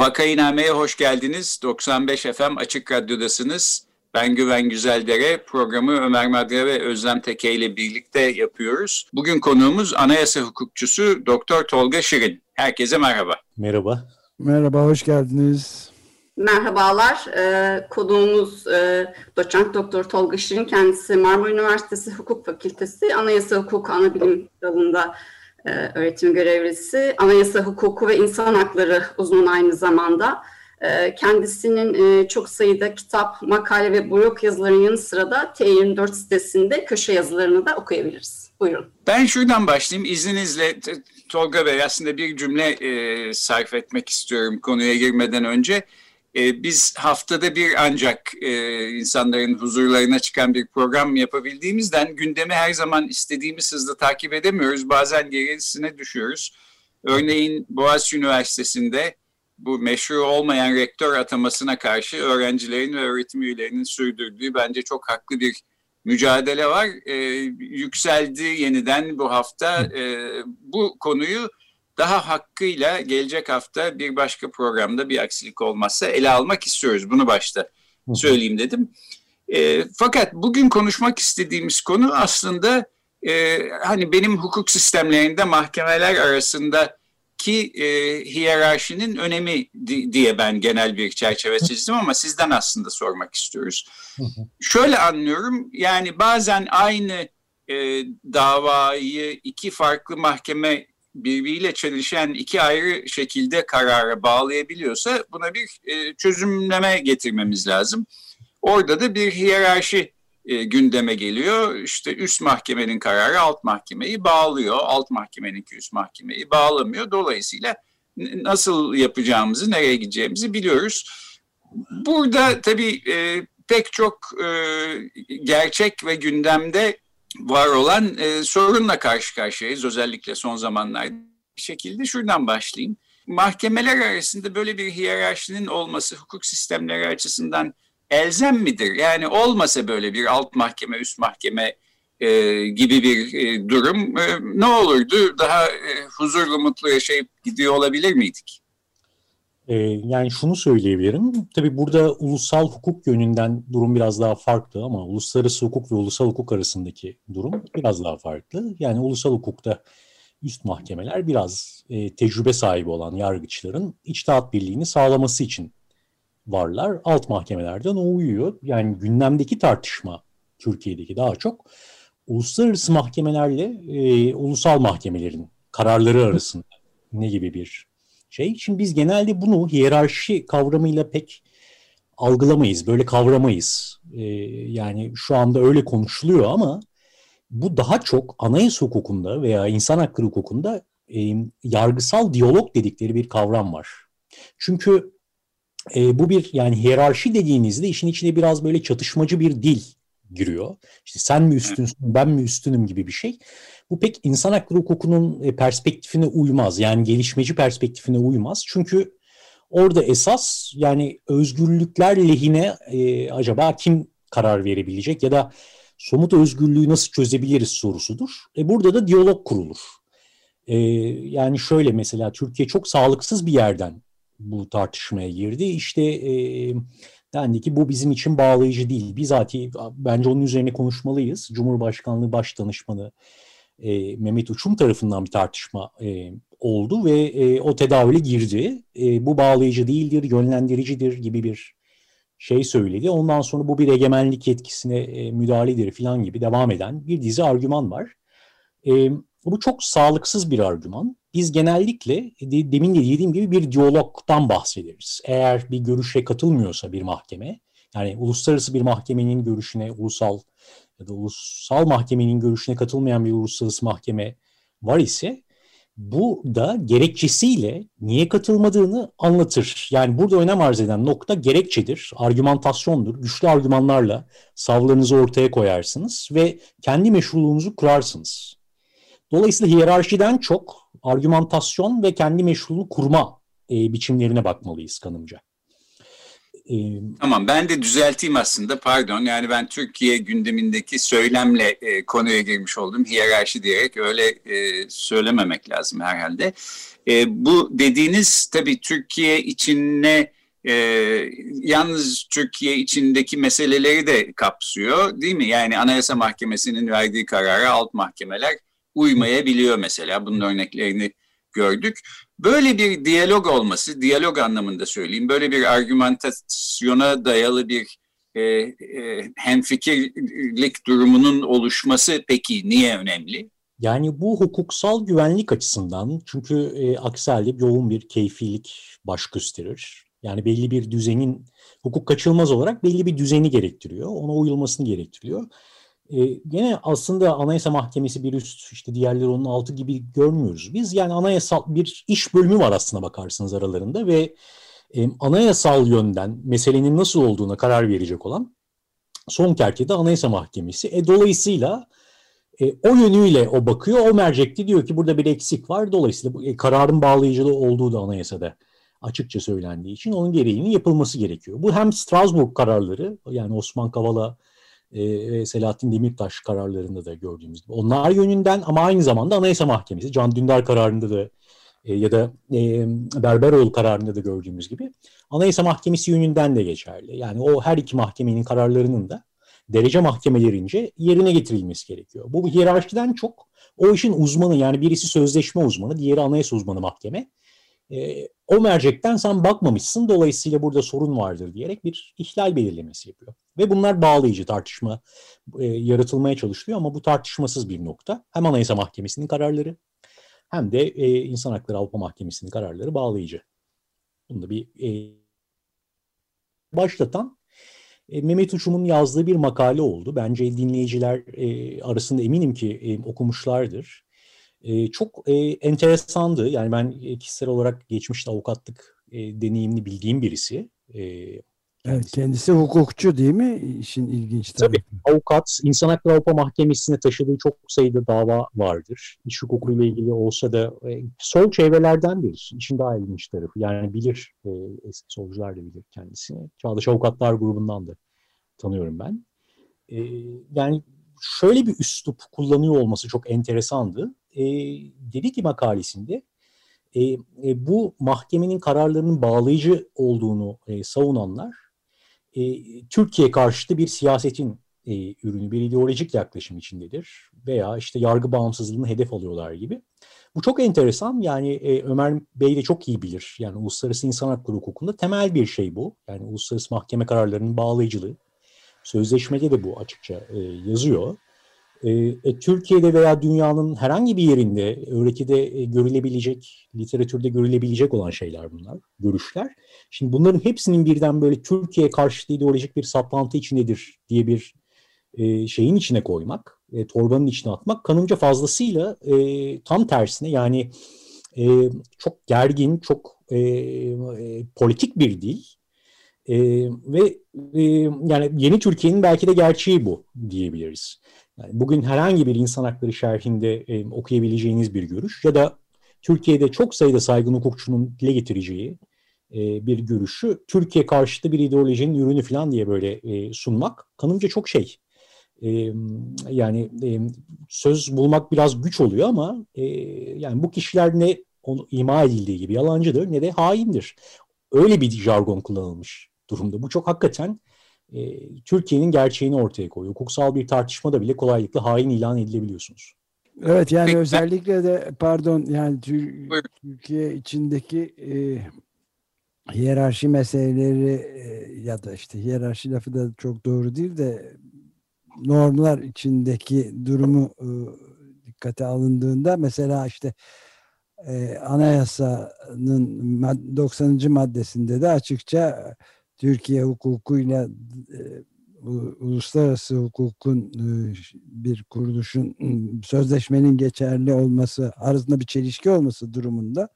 Vakainame'ye hoş geldiniz. 95 FM Açık Radyo'dasınız. Ben Güven Güzeldere. Programı Ömer Madre ve Özlem Teke ile birlikte yapıyoruz. Bugün konuğumuz anayasa hukukçusu Doktor Tolga Şirin. Herkese merhaba. Merhaba. Merhaba, hoş geldiniz. Merhabalar. Ee, konuğumuz e, doçent doktor Tolga Şirin. Kendisi Marmara Üniversitesi Hukuk Fakültesi Anayasa Hukuku Anabilim Dalı'nda e, öğretim görevlisi. Anayasa hukuku ve insan hakları uzmanı aynı zamanda. E, kendisinin e, çok sayıda kitap, makale ve blog yazılarının yanı sıra da T24 sitesinde köşe yazılarını da okuyabiliriz. Buyurun. Ben şuradan başlayayım. İzninizle Tolga Bey aslında bir cümle e, sarf etmek istiyorum konuya girmeden önce. E, biz haftada bir ancak e, insanların huzurlarına çıkan bir program yapabildiğimizden gündemi her zaman istediğimiz hızda takip edemiyoruz. Bazen gerisine düşüyoruz. Örneğin Boğaziçi Üniversitesi'nde bu meşru olmayan rektör atamasına karşı öğrencilerin ve öğretim üyelerinin sürdürdüğü bence çok haklı bir mücadele var. E, yükseldi yeniden bu hafta. E, bu konuyu daha hakkıyla gelecek hafta bir başka programda bir aksilik olmazsa ele almak istiyoruz. Bunu başta söyleyeyim dedim. E, fakat bugün konuşmak istediğimiz konu aslında e, hani benim hukuk sistemlerinde mahkemeler arasında ki e, hiyerarşinin önemi di, diye ben genel bir çerçeve çizdim ama sizden aslında sormak istiyoruz. Şöyle anlıyorum yani bazen aynı e, davayı iki farklı mahkeme birbiriyle çelişen iki ayrı şekilde karara bağlayabiliyorsa buna bir e, çözümleme getirmemiz lazım. Orada da bir hiyerarşi e, gündeme geliyor. İşte üst mahkemenin kararı alt mahkemeyi bağlıyor. Alt mahkemenin üst mahkemeyi bağlamıyor. Dolayısıyla nasıl yapacağımızı, nereye gideceğimizi biliyoruz. Burada tabii e, pek çok e, gerçek ve gündemde var olan e, sorunla karşı karşıyayız özellikle son zamanlarda. Bir şekilde şuradan başlayayım. Mahkemeler arasında böyle bir hiyerarşinin olması hukuk sistemleri açısından elzem midir? Yani olmasa böyle bir alt mahkeme, üst mahkeme e, gibi bir e, durum e, ne olurdu? Daha e, huzurlu, mutlu yaşayıp gidiyor olabilir miydik? Ee, yani şunu söyleyebilirim. Tabii burada ulusal hukuk yönünden durum biraz daha farklı ama uluslararası hukuk ve ulusal hukuk arasındaki durum biraz daha farklı. Yani ulusal hukukta üst mahkemeler biraz e, tecrübe sahibi olan yargıçların içtihat birliğini sağlaması için varlar. Alt mahkemelerden o uyuyor. Yani gündemdeki tartışma Türkiye'deki daha çok uluslararası mahkemelerle e, ulusal mahkemelerin kararları arasında ne gibi bir şey. Şimdi biz genelde bunu hiyerarşi kavramıyla pek algılamayız, böyle kavramayız. Ee, yani şu anda öyle konuşuluyor ama bu daha çok anayasa hukukunda veya insan hakları hukukunda e, yargısal diyalog dedikleri bir kavram var. Çünkü e, bu bir yani hiyerarşi dediğinizde işin içine biraz böyle çatışmacı bir dil giriyor. İşte sen mi üstünsün, ben mi üstünüm gibi bir şey. Bu pek insan hakları hukukunun e, perspektifine uymaz. Yani gelişmeci perspektifine uymaz. Çünkü orada esas yani özgürlükler lehine e, acaba kim karar verebilecek ya da somut özgürlüğü nasıl çözebiliriz sorusudur. E burada da diyalog kurulur. E, yani şöyle mesela Türkiye çok sağlıksız bir yerden bu tartışmaya girdi. İşte e, dendi ki bu bizim için bağlayıcı değil. Bizatihi bence onun üzerine konuşmalıyız. Cumhurbaşkanlığı Başdanışmanı e, Mehmet Uçum tarafından bir tartışma e, oldu ve e, o tedavüle girdi. E, bu bağlayıcı değildir, yönlendiricidir gibi bir şey söyledi. Ondan sonra bu bir egemenlik yetkisine e, müdahaledir falan gibi devam eden bir dizi argüman var. E, bu çok sağlıksız bir argüman. Biz genellikle de, demin de dediğim gibi bir diyalogtan bahsederiz. Eğer bir görüşe katılmıyorsa bir mahkeme, yani uluslararası bir mahkemenin görüşüne ulusal ya da ulusal mahkemenin görüşüne katılmayan bir uluslararası mahkeme var ise bu da gerekçesiyle niye katılmadığını anlatır. Yani burada önem arz eden nokta gerekçedir, argümantasyondur. Güçlü argümanlarla savlarınızı ortaya koyarsınız ve kendi meşruluğunuzu kurarsınız. Dolayısıyla hiyerarşiden çok argümantasyon ve kendi meşruluğunu kurma e, biçimlerine bakmalıyız kanımca. Tamam ben de düzelteyim aslında pardon yani ben Türkiye gündemindeki söylemle e, konuya girmiş oldum hiyerarşi diyerek öyle e, söylememek lazım herhalde. E, bu dediğiniz tabii Türkiye içine e, yalnız Türkiye içindeki meseleleri de kapsıyor değil mi? Yani Anayasa Mahkemesi'nin verdiği karara alt mahkemeler uymayabiliyor mesela bunun örneklerini gördük. Böyle bir diyalog olması, diyalog anlamında söyleyeyim, böyle bir argümantasyona dayalı bir e, e, hemfikirlik durumunun oluşması peki niye önemli? Yani bu hukuksal güvenlik açısından çünkü e, aksi yoğun bir keyfilik baş gösterir. Yani belli bir düzenin, hukuk kaçılmaz olarak belli bir düzeni gerektiriyor. Ona uyulmasını gerektiriyor. E, gene aslında Anayasa Mahkemesi bir üst, işte diğerleri onun altı gibi görmüyoruz biz. Yani anayasal bir iş bölümü var aslında bakarsınız aralarında ve e, anayasal yönden meselenin nasıl olduğuna karar verecek olan son kertede Anayasa Mahkemesi. E, dolayısıyla e, o yönüyle o bakıyor, o mercekte diyor ki burada bir eksik var. Dolayısıyla e, kararın bağlayıcılığı olduğu da anayasada açıkça söylendiği için onun gereğinin yapılması gerekiyor. Bu hem Strasbourg kararları yani Osman Kavala e, Selahattin Demirtaş kararlarında da gördüğümüz gibi. Onlar yönünden ama aynı zamanda Anayasa Mahkemesi, Can Dündar kararında da e, ya da e, Berberoğlu kararında da gördüğümüz gibi Anayasa Mahkemesi yönünden de geçerli. Yani o her iki mahkemenin kararlarının da derece mahkemelerince yerine getirilmesi gerekiyor. Bu hiyerarşiden çok o işin uzmanı yani birisi sözleşme uzmanı, diğeri anayasa uzmanı mahkeme. E, o mercekten sen bakmamışsın dolayısıyla burada sorun vardır diyerek bir ihlal belirlemesi yapıyor. Ve bunlar bağlayıcı tartışma e, yaratılmaya çalışılıyor ama bu tartışmasız bir nokta. Hem Anayasa Mahkemesi'nin kararları hem de e, İnsan Hakları Avrupa Mahkemesi'nin kararları bağlayıcı. Bunda bir e, başlatan e, Mehmet Uçum'un yazdığı bir makale oldu. Bence dinleyiciler e, arasında eminim ki e, okumuşlardır. E, çok e, enteresandı. Yani ben kişisel olarak geçmişte avukatlık e, deneyimli bildiğim birisi. E, Evet, kendisi hukukçu değil mi? İşin ilginç tarafı. Tabii. Avukat, İnsan Hakları Avrupa Mahkemesi'ne taşıdığı çok sayıda dava vardır. İş hukukuyla ilgili olsa da e, sol çevrelerdendir. İşin daha ilginç tarafı. Yani bilir, e, eski solcular da bilir kendisini. Çağdaş Avukatlar grubundan da tanıyorum ben. E, yani şöyle bir üslup kullanıyor olması çok enteresandı. E, dedi ki makalesinde, e, e, bu mahkemenin kararlarının bağlayıcı olduğunu e, savunanlar e, Türkiye karşıtı bir siyasetin e, ürünü, bir ideolojik yaklaşım içindedir veya işte yargı bağımsızlığını hedef alıyorlar gibi. Bu çok enteresan. Yani e, Ömer Bey de çok iyi bilir. Yani uluslararası insan hakları hukukunda temel bir şey bu. Yani uluslararası mahkeme kararlarının bağlayıcılığı. Sözleşmede de bu açıkça e, yazıyor. E, e, Türkiye'de veya dünyanın herhangi bir yerinde öğretide e, görülebilecek, literatürde görülebilecek olan şeyler bunlar, görüşler. Şimdi bunların hepsinin birden böyle Türkiye karşıtı ideolojik bir saplantı içindedir diye bir e, şeyin içine koymak, e, torbanın içine atmak kanımca fazlasıyla e, tam tersine yani e, çok gergin, çok e, e, politik bir dil e, ve e, yani yeni Türkiye'nin belki de gerçeği bu diyebiliriz. Yani bugün herhangi bir insan hakları şerhinde e, okuyabileceğiniz bir görüş ya da Türkiye'de çok sayıda saygın hukukçunun dile getireceği e, bir görüşü Türkiye karşıtı bir ideolojinin ürünü falan diye böyle e, sunmak kanımca çok şey. E, yani e, söz bulmak biraz güç oluyor ama e, yani bu kişiler ne onu ima edildiği gibi yalancıdır ne de haindir. Öyle bir jargon kullanılmış durumda. Bu çok hakikaten e, Türkiye'nin gerçeğini ortaya koyuyor. Hukuksal bir tartışmada bile kolaylıkla hain ilan edilebiliyorsunuz. Evet yani özellikle de pardon yani Türkiye içindeki e, hiyerarşi meseleleri e, ya da işte hiyerarşi lafı da çok doğru değil de normlar içindeki durumu e, dikkate alındığında mesela işte e, anayasanın 90. maddesinde de açıkça Türkiye hukukuyla e, uluslararası hukukun bir kuruluşun sözleşmenin geçerli olması arasında bir çelişki olması durumunda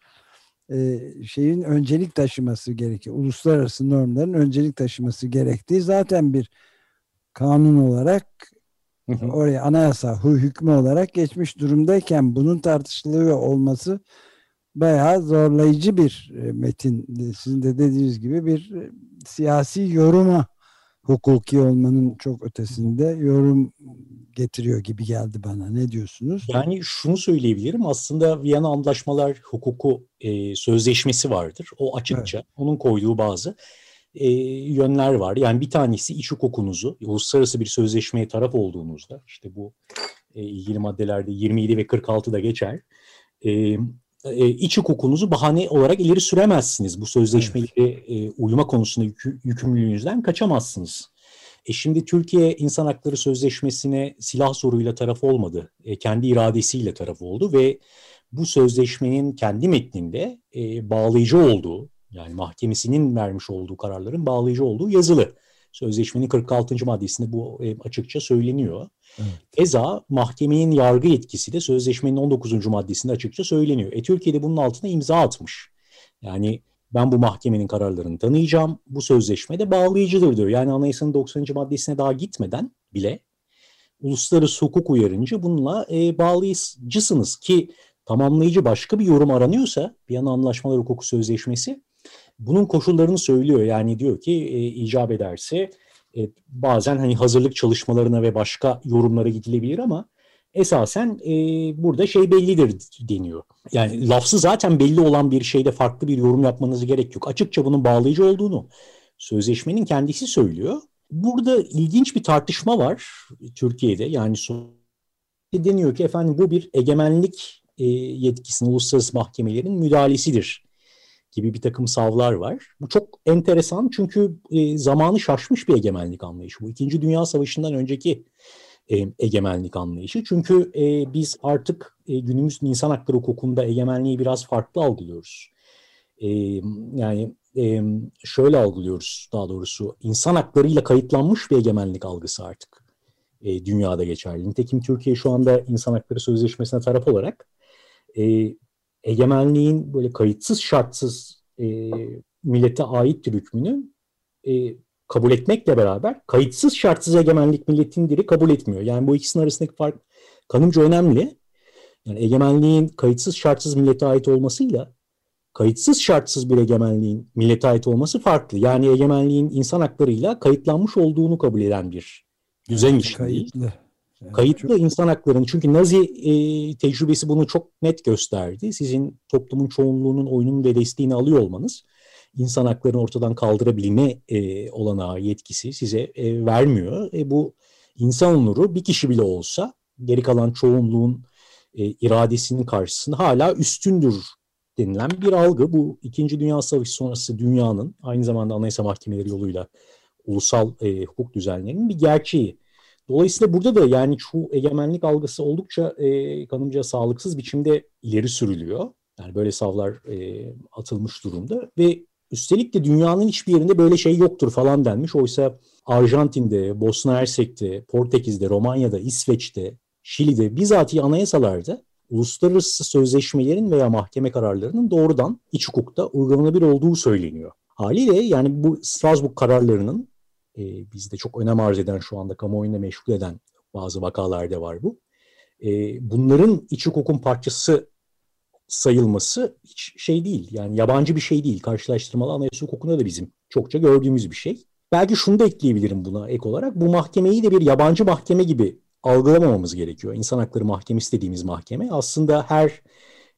şeyin öncelik taşıması gerekiyor. Uluslararası normların öncelik taşıması gerektiği zaten bir kanun olarak oraya anayasa hükmü olarak geçmiş durumdayken bunun tartışılıyor olması bayağı zorlayıcı bir metin. Sizin de dediğiniz gibi bir siyasi yoruma hukuki olmanın çok ötesinde yorum getiriyor gibi geldi bana. Ne diyorsunuz? Yani şunu söyleyebilirim. Aslında Viyana Anlaşmalar Hukuku e, Sözleşmesi vardır. O açıkça. Evet. Onun koyduğu bazı e, yönler var. Yani bir tanesi iç hukukunuzu, uluslararası bir sözleşmeye taraf olduğunuzda, işte bu e, ilgili maddelerde 27 ve 46'da geçer. E, e, iç hukukunuzu bahane olarak ileri süremezsiniz. Bu sözleşmeleri e, uyuma konusunda yükü, yükümlülüğünüzden kaçamazsınız. E şimdi Türkiye İnsan Hakları Sözleşmesi'ne silah zoruyla taraf olmadı. E, kendi iradesiyle taraf oldu ve bu sözleşmenin kendi metninde e, bağlayıcı olduğu, yani mahkemesinin vermiş olduğu kararların bağlayıcı olduğu yazılı. Sözleşmenin 46. maddesinde bu e, açıkça söyleniyor. Evet. Eza mahkemenin yargı yetkisi de sözleşmenin 19. maddesinde açıkça söyleniyor. E Türkiye'de bunun altına imza atmış. Yani ben bu mahkemenin kararlarını tanıyacağım. Bu sözleşme de bağlayıcıdır diyor. Yani anayasanın 90. maddesine daha gitmeden bile uluslararası hukuk uyarınca bununla e, bağlayıcısınız ki tamamlayıcı başka bir yorum aranıyorsa bir yana anlaşmalar hukuku sözleşmesi bunun koşullarını söylüyor. Yani diyor ki e, icap ederse e, bazen hani hazırlık çalışmalarına ve başka yorumlara gidilebilir ama esasen e, burada şey bellidir deniyor. Yani lafzı zaten belli olan bir şeyde farklı bir yorum yapmanız gerek yok. Açıkça bunun bağlayıcı olduğunu sözleşmenin kendisi söylüyor. Burada ilginç bir tartışma var Türkiye'de. Yani deniyor ki efendim bu bir egemenlik e, yetkisinin uluslararası mahkemelerin müdahalesidir gibi bir takım savlar var. Bu çok enteresan çünkü e, zamanı şaşmış bir egemenlik anlayışı. Bu İkinci Dünya Savaşı'ndan önceki e, egemenlik anlayışı. Çünkü e, biz artık e, günümüz insan hakları hukukunda egemenliği biraz farklı algılıyoruz. E, yani e, şöyle algılıyoruz daha doğrusu insan haklarıyla kayıtlanmış bir egemenlik algısı artık e, dünyada geçerli. Nitekim Türkiye şu anda insan hakları sözleşmesine taraf olarak e, egemenliğin böyle kayıtsız şartsız e, millete ait hükmünü e, kabul etmekle beraber kayıtsız şartsız egemenlik milletin diri kabul etmiyor. Yani bu ikisinin arasındaki fark kanımca önemli. Yani egemenliğin kayıtsız şartsız millete ait olmasıyla kayıtsız şartsız bir egemenliğin millete ait olması farklı. Yani egemenliğin insan haklarıyla kayıtlanmış olduğunu kabul eden bir düzenmiş. Kayıtlı. Kayıtlı çok... insan haklarını çünkü Nazi e, tecrübesi bunu çok net gösterdi. Sizin toplumun çoğunluğunun oyunun ve desteğini alıyor olmanız insan haklarını ortadan kaldırabilme e, olanağı yetkisi size e, vermiyor. E, bu insan onuru bir kişi bile olsa geri kalan çoğunluğun e, iradesinin karşısında hala üstündür denilen bir algı. Bu İkinci Dünya Savaşı sonrası dünyanın aynı zamanda anayasa mahkemeleri yoluyla ulusal e, hukuk düzenlerinin bir gerçeği. Dolayısıyla burada da yani şu egemenlik algısı oldukça e, kanımca sağlıksız biçimde ileri sürülüyor. Yani böyle savlar e, atılmış durumda ve üstelik de dünyanın hiçbir yerinde böyle şey yoktur falan denmiş. Oysa Arjantin'de, Bosna Hersek'te, Portekiz'de, Romanya'da, İsveç'te, Şili'de bizatihi anayasalarda uluslararası sözleşmelerin veya mahkeme kararlarının doğrudan iç hukukta uygulanabilir olduğu söyleniyor. Haliyle yani bu Strasbourg kararlarının e, bizde çok önem arz eden şu anda kamuoyunda meşgul eden bazı vakalarda var bu. E, bunların iç hukukun parçası sayılması hiç şey değil. Yani yabancı bir şey değil. Karşılaştırmalı anayasa hukukunda da bizim çokça gördüğümüz bir şey. Belki şunu da ekleyebilirim buna ek olarak. Bu mahkemeyi de bir yabancı mahkeme gibi algılamamamız gerekiyor. İnsan Hakları Mahkemesi dediğimiz mahkeme aslında her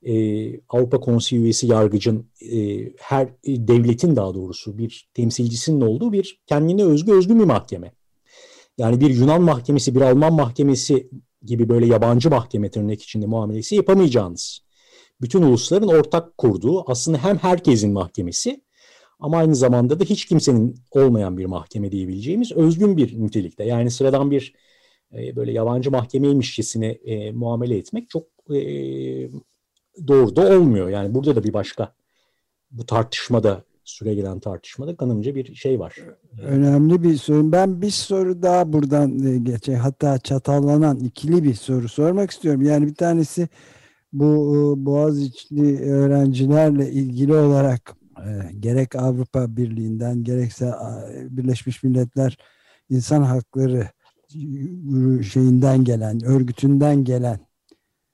e, Avrupa Konseyi üyesi yargıcın e, her e, devletin daha doğrusu bir temsilcisinin olduğu bir kendine özgü özgün bir mahkeme. Yani bir Yunan mahkemesi, bir Alman mahkemesi gibi böyle yabancı mahkeme tırnak içinde muamelesi yapamayacağınız. Bütün ulusların ortak kurduğu aslında hem herkesin mahkemesi ama aynı zamanda da hiç kimsenin olmayan bir mahkeme diyebileceğimiz özgün bir nitelikte. Yani sıradan bir e, böyle yabancı mahkemeymişçesine e, muamele etmek çok e, doğru da olmuyor. Yani burada da bir başka bu tartışmada süre gelen tartışmada kanımca bir şey var. Önemli bir soru. Ben bir soru daha buradan e, geçe hatta çatallanan ikili bir soru sormak istiyorum. Yani bir tanesi bu e, Boğaziçi'li öğrencilerle ilgili olarak e, gerek Avrupa Birliği'nden gerekse Birleşmiş Milletler İnsan Hakları şeyinden gelen, örgütünden gelen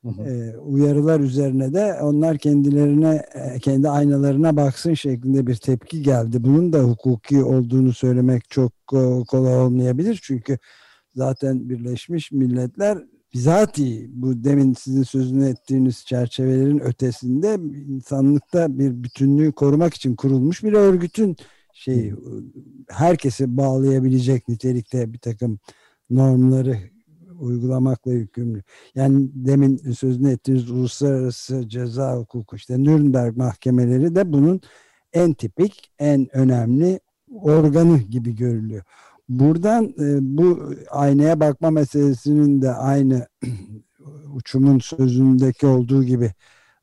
e, uyarılar üzerine de onlar kendilerine e, kendi aynalarına baksın şeklinde bir tepki geldi. Bunun da hukuki olduğunu söylemek çok e, kolay olmayabilir. Çünkü zaten Birleşmiş Milletler bizatihi bu demin sizin sözünü ettiğiniz çerçevelerin ötesinde insanlıkta bir bütünlüğü korumak için kurulmuş bir örgütün şey herkesi bağlayabilecek nitelikte bir takım normları uygulamakla yükümlü. Yani demin sözünü ettiğiniz uluslararası ceza hukuku işte Nürnberg mahkemeleri de bunun en tipik, en önemli organı gibi görülüyor. Buradan e, bu aynaya bakma meselesinin de aynı uçumun sözündeki olduğu gibi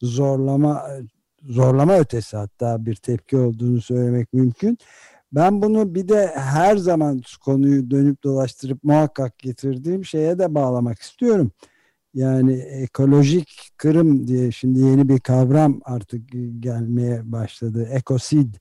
zorlama zorlama ötesi hatta bir tepki olduğunu söylemek mümkün. Ben bunu bir de her zaman konuyu dönüp dolaştırıp muhakkak getirdiğim şeye de bağlamak istiyorum. Yani ekolojik kırım diye şimdi yeni bir kavram artık gelmeye başladı. Ekosid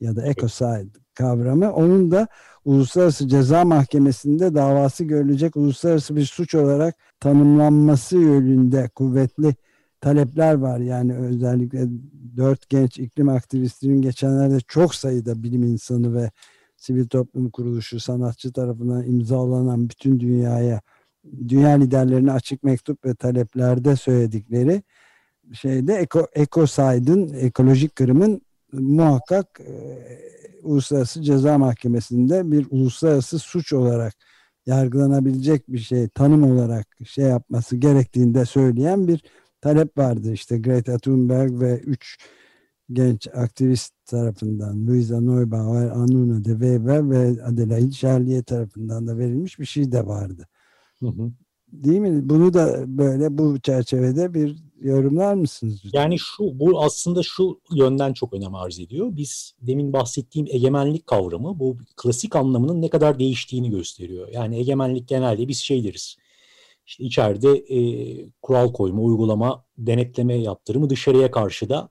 ya da ecocide kavramı. Onun da Uluslararası Ceza Mahkemesi'nde davası görülecek uluslararası bir suç olarak tanımlanması yönünde kuvvetli talepler var. Yani özellikle dört genç iklim aktivistinin geçenlerde çok sayıda bilim insanı ve sivil toplum kuruluşu sanatçı tarafından imzalanan bütün dünyaya dünya liderlerine açık mektup ve taleplerde söyledikleri şeyde eko, ekoside'ın ekolojik kırımın muhakkak e, Uluslararası Ceza Mahkemesi'nde bir uluslararası suç olarak yargılanabilecek bir şey tanım olarak şey yapması gerektiğini de söyleyen bir talep vardı işte Greta Thunberg ve üç genç aktivist tarafından Luisa Neubauer, Anuna de Weber ve Adelaide Charlier tarafından da verilmiş bir şey de vardı. Hı hı. Değil mi? Bunu da böyle bu çerçevede bir yorumlar mısınız? Yani şu bu aslında şu yönden çok önem arz ediyor. Biz demin bahsettiğim egemenlik kavramı bu klasik anlamının ne kadar değiştiğini gösteriyor. Yani egemenlik genelde biz şey deriz işte içeride e, kural koyma, uygulama, denetleme yaptırımı dışarıya karşı da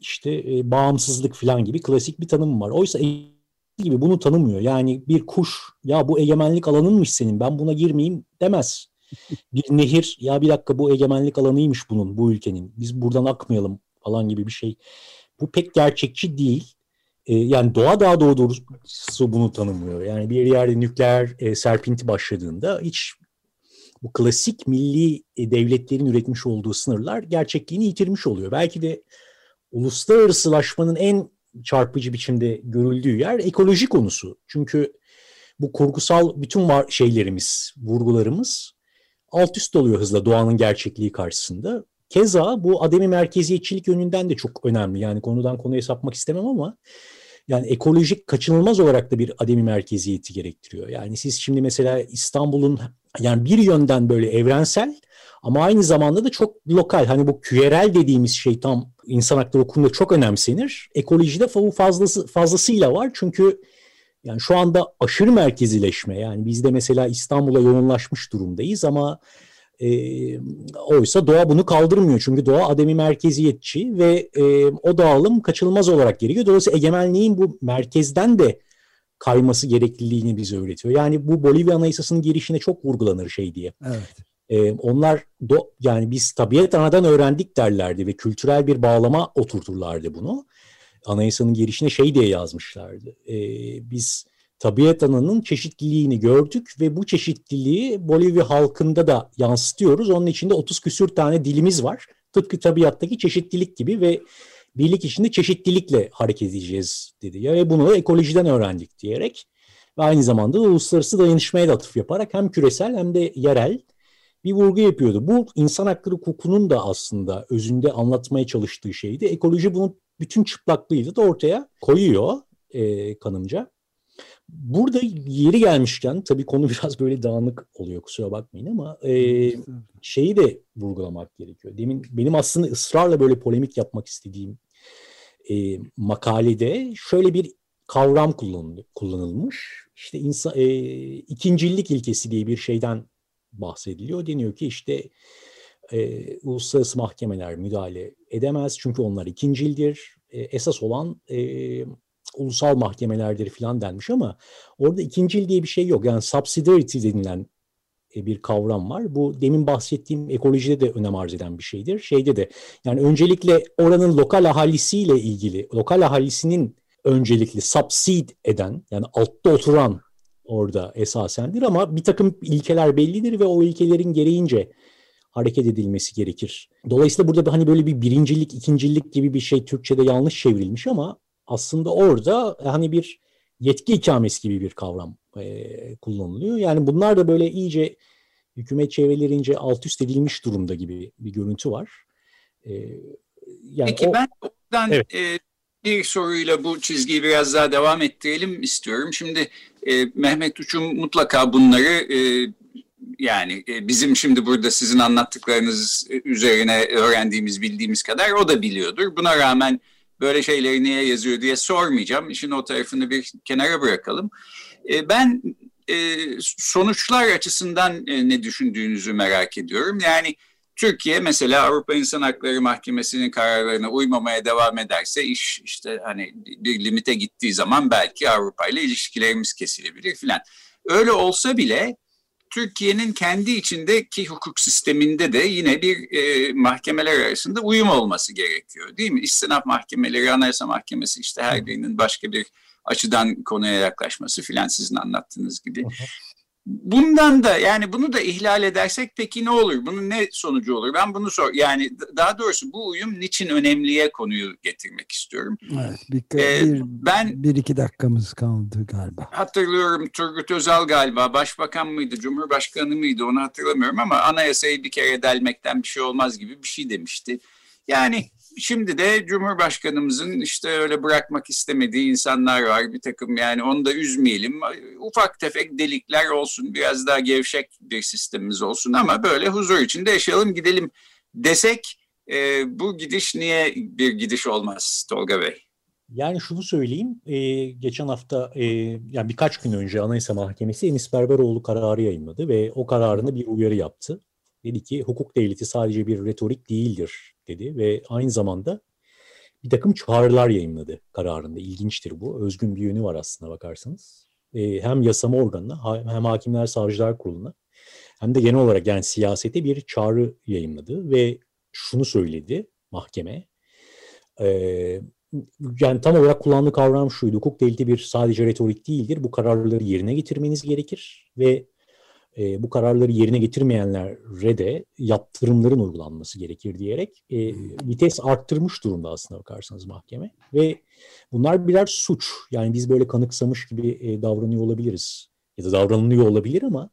işte e, bağımsızlık falan gibi klasik bir tanım var. Oysa gibi bunu tanımıyor. Yani bir kuş ya bu egemenlik alanınmış senin ben buna girmeyeyim demez. Bir nehir ya bir dakika bu egemenlik alanıymış bunun bu ülkenin biz buradan akmayalım falan gibi bir şey. Bu pek gerçekçi değil. E, yani doğa daha doğrusu bunu tanımıyor. Yani bir yerde nükleer e, serpinti başladığında hiç bu klasik milli e, devletlerin üretmiş olduğu sınırlar gerçekliğini yitirmiş oluyor. Belki de uluslararasılaşmanın en çarpıcı biçimde görüldüğü yer ekoloji konusu. Çünkü bu kurgusal bütün var şeylerimiz, vurgularımız alt üst oluyor hızla doğanın gerçekliği karşısında. Keza bu ademi merkeziyetçilik yönünden de çok önemli. Yani konudan konuya sapmak istemem ama yani ekolojik kaçınılmaz olarak da bir ademi merkeziyeti gerektiriyor. Yani siz şimdi mesela İstanbul'un yani bir yönden böyle evrensel ama aynı zamanda da çok lokal. Hani bu küyerel dediğimiz şey tam insan hakları okulunda çok önemsenir. Ekolojide fazlası, fazlasıyla var. Çünkü yani şu anda aşırı merkezileşme yani biz de mesela İstanbul'a yoğunlaşmış durumdayız ama e, oysa doğa bunu kaldırmıyor. Çünkü doğa ademi merkeziyetçi ve e, o dağılım kaçınılmaz olarak gerekiyor. Dolayısıyla egemenliğin bu merkezden de kayması gerekliliğini bize öğretiyor. Yani bu Bolivya Anayasası'nın girişine çok vurgulanır şey diye. Evet. Ee, onlar do, yani biz tabiat anadan öğrendik derlerdi ve kültürel bir bağlama oturturlardı bunu. Anayasanın girişine şey diye yazmışlardı. Ee, biz tabiat ananın çeşitliliğini gördük ve bu çeşitliliği Bolivya halkında da yansıtıyoruz. Onun içinde 30 küsür tane dilimiz var. Tıpkı tabiattaki çeşitlilik gibi ve birlik içinde çeşitlilikle hareket edeceğiz dedi. Ya ve bunu ekolojiden öğrendik diyerek ve aynı zamanda da uluslararası dayanışmaya da atıf yaparak hem küresel hem de yerel bir vurgu yapıyordu. Bu insan hakları hukukunun da aslında özünde anlatmaya çalıştığı şeydi. Ekoloji bunun bütün çıplaklığıyla da ortaya koyuyor e, kanımca. Burada yeri gelmişken tabii konu biraz böyle dağınık oluyor kusura bakmayın ama e, şeyi de vurgulamak gerekiyor. Demin benim aslında ısrarla böyle polemik yapmak istediğim e, makalede şöyle bir kavram kullanılmış. İşte insan, e, ikincillik ilkesi diye bir şeyden bahsediliyor. Deniyor ki işte e, uluslararası mahkemeler müdahale edemez çünkü onlar ikincildir. E, esas olan e, ulusal mahkemelerdir falan denmiş ama orada ikincil diye bir şey yok. Yani subsidiarity denilen e, bir kavram var. Bu demin bahsettiğim ekolojide de önem arz eden bir şeydir. Şeyde de yani öncelikle oranın lokal ahalisiyle ilgili, lokal ahalisinin öncelikli subside eden yani altta oturan orada esasendir ama bir takım ilkeler bellidir ve o ilkelerin gereğince hareket edilmesi gerekir. Dolayısıyla burada hani böyle bir birincilik, ikincilik gibi bir şey Türkçe'de yanlış çevrilmiş ama aslında orada hani bir yetki ikamesi gibi bir kavram e, kullanılıyor. Yani bunlar da böyle iyice hükümet çevrelerince alt üst edilmiş durumda gibi bir görüntü var. E, yani Peki o, ben oradan evet. e, bir soruyla bu çizgiyi biraz daha devam ettirelim istiyorum. Şimdi e, Mehmet Uçum mutlaka bunları e, yani e, bizim şimdi burada sizin anlattıklarınız üzerine öğrendiğimiz, bildiğimiz kadar o da biliyordur. Buna rağmen böyle şeyleri niye yazıyor diye sormayacağım. İşin o tarafını bir kenara bırakalım. E, ben e, sonuçlar açısından ne düşündüğünüzü merak ediyorum. Yani Türkiye mesela Avrupa İnsan Hakları Mahkemesi'nin kararlarına uymamaya devam ederse iş işte hani bir limite gittiği zaman belki Avrupa ile ilişkilerimiz kesilebilir filan. Öyle olsa bile Türkiye'nin kendi içindeki hukuk sisteminde de yine bir e, mahkemeler arasında uyum olması gerekiyor değil mi? İstinaf mahkemeleri, anayasa mahkemesi işte her birinin başka bir açıdan konuya yaklaşması filan sizin anlattığınız gibi. Bundan da yani bunu da ihlal edersek peki ne olur? Bunun ne sonucu olur? Ben bunu sor yani daha doğrusu bu uyum niçin önemliye konuyu getirmek istiyorum. Evet, bir, ee, bir, ben bir iki dakikamız kaldı galiba. Hatırlıyorum Turgut Özal galiba başbakan mıydı, cumhurbaşkanı mıydı onu hatırlamıyorum ama anayasayı bir kere delmekten bir şey olmaz gibi bir şey demişti. Yani Şimdi de Cumhurbaşkanımızın işte öyle bırakmak istemediği insanlar var. Bir takım yani onu da üzmeyelim. Ufak tefek delikler olsun. Biraz daha gevşek bir sistemimiz olsun ama böyle huzur içinde yaşayalım gidelim desek e, bu gidiş niye bir gidiş olmaz Tolga Bey? Yani şunu söyleyeyim, e, geçen hafta e, yani birkaç gün önce Anayasa Mahkemesi Enis Berberoğlu kararı yayınladı ve o kararını bir uyarı yaptı. Dedi ki hukuk devleti sadece bir retorik değildir dedi ve aynı zamanda bir takım çağrılar yayınladı kararında. İlginçtir bu. Özgün bir yönü var aslında bakarsanız. E, hem yasama organına hem hakimler savcılar kuruluna hem de genel olarak yani siyasete bir çağrı yayınladı ve şunu söyledi mahkeme. E, yani tam olarak kullandığı kavram şuydu. Hukuk devleti bir sadece retorik değildir. Bu kararları yerine getirmeniz gerekir ve e, bu kararları yerine getirmeyenlere de yaptırımların uygulanması gerekir diyerek e, vites arttırmış durumda aslında bakarsanız mahkeme. Ve bunlar birer suç. Yani biz böyle kanıksamış gibi e, davranıyor olabiliriz. Ya da davranılıyor olabilir ama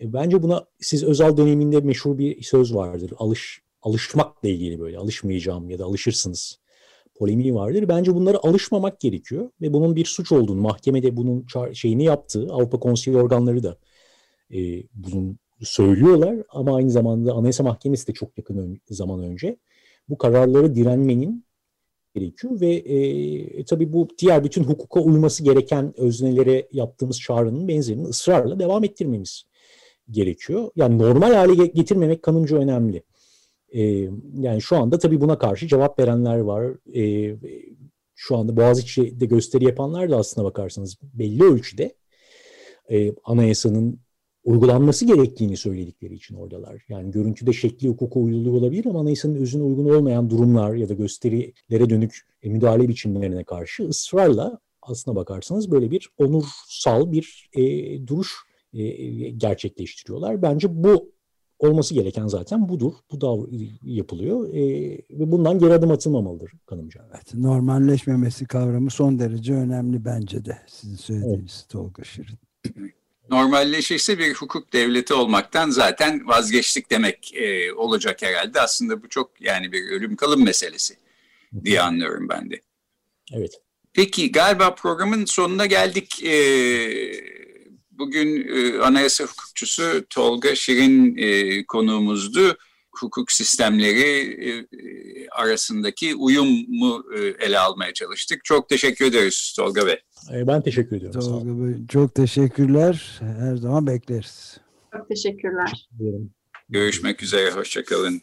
e, bence buna siz özel döneminde meşhur bir söz vardır. Alış alışmakla ilgili böyle alışmayacağım ya da alışırsınız polemiği vardır. Bence bunlara alışmamak gerekiyor ve bunun bir suç olduğunu mahkemede bunun şeyini yaptığı Avrupa Konseyi organları da e, bunu söylüyorlar ama aynı zamanda Anayasa Mahkemesi de çok yakın ön, zaman önce bu kararları direnmenin gerekiyor ve e, tabii bu diğer bütün hukuka uyması gereken öznelere yaptığımız çağrının benzerini ısrarla devam ettirmemiz gerekiyor. Yani normal hale getirmemek kanımca önemli. E, yani şu anda tabii buna karşı cevap verenler var. E, şu anda Boğaziçi'de gösteri yapanlar da aslına bakarsanız belli ölçüde e, anayasanın uygulanması gerektiğini söyledikleri için oradalar. Yani görüntüde şekli hukuka uyguluyor olabilir ama anayasanın özüne uygun olmayan durumlar ya da gösterilere dönük e, müdahale biçimlerine karşı ısrarla aslına bakarsanız böyle bir onursal bir e, duruş e, gerçekleştiriyorlar. Bence bu olması gereken zaten budur. Bu da yapılıyor e, ve bundan geri adım atılmamalıdır kanımca. Evet, normalleşmemesi kavramı son derece önemli bence de sizin söylediğiniz evet. Tolga Şirin normalleşirse bir hukuk devleti olmaktan zaten vazgeçtik demek e, olacak herhalde. Aslında bu çok yani bir ölüm kalım meselesi diye anlıyorum ben de. Evet. Peki galiba programın sonuna geldik. E, bugün e, anayasa hukukçusu Tolga Şirin e, konuğumuzdu. Hukuk sistemleri, e, arasındaki uyumu e, ele almaya çalıştık. Çok teşekkür ederiz Tolga Bey. E, ben teşekkür ediyorum. Tolga Bey, çok teşekkürler. Her zaman bekleriz. Çok teşekkürler. Görüşmek üzere, hoşçakalın.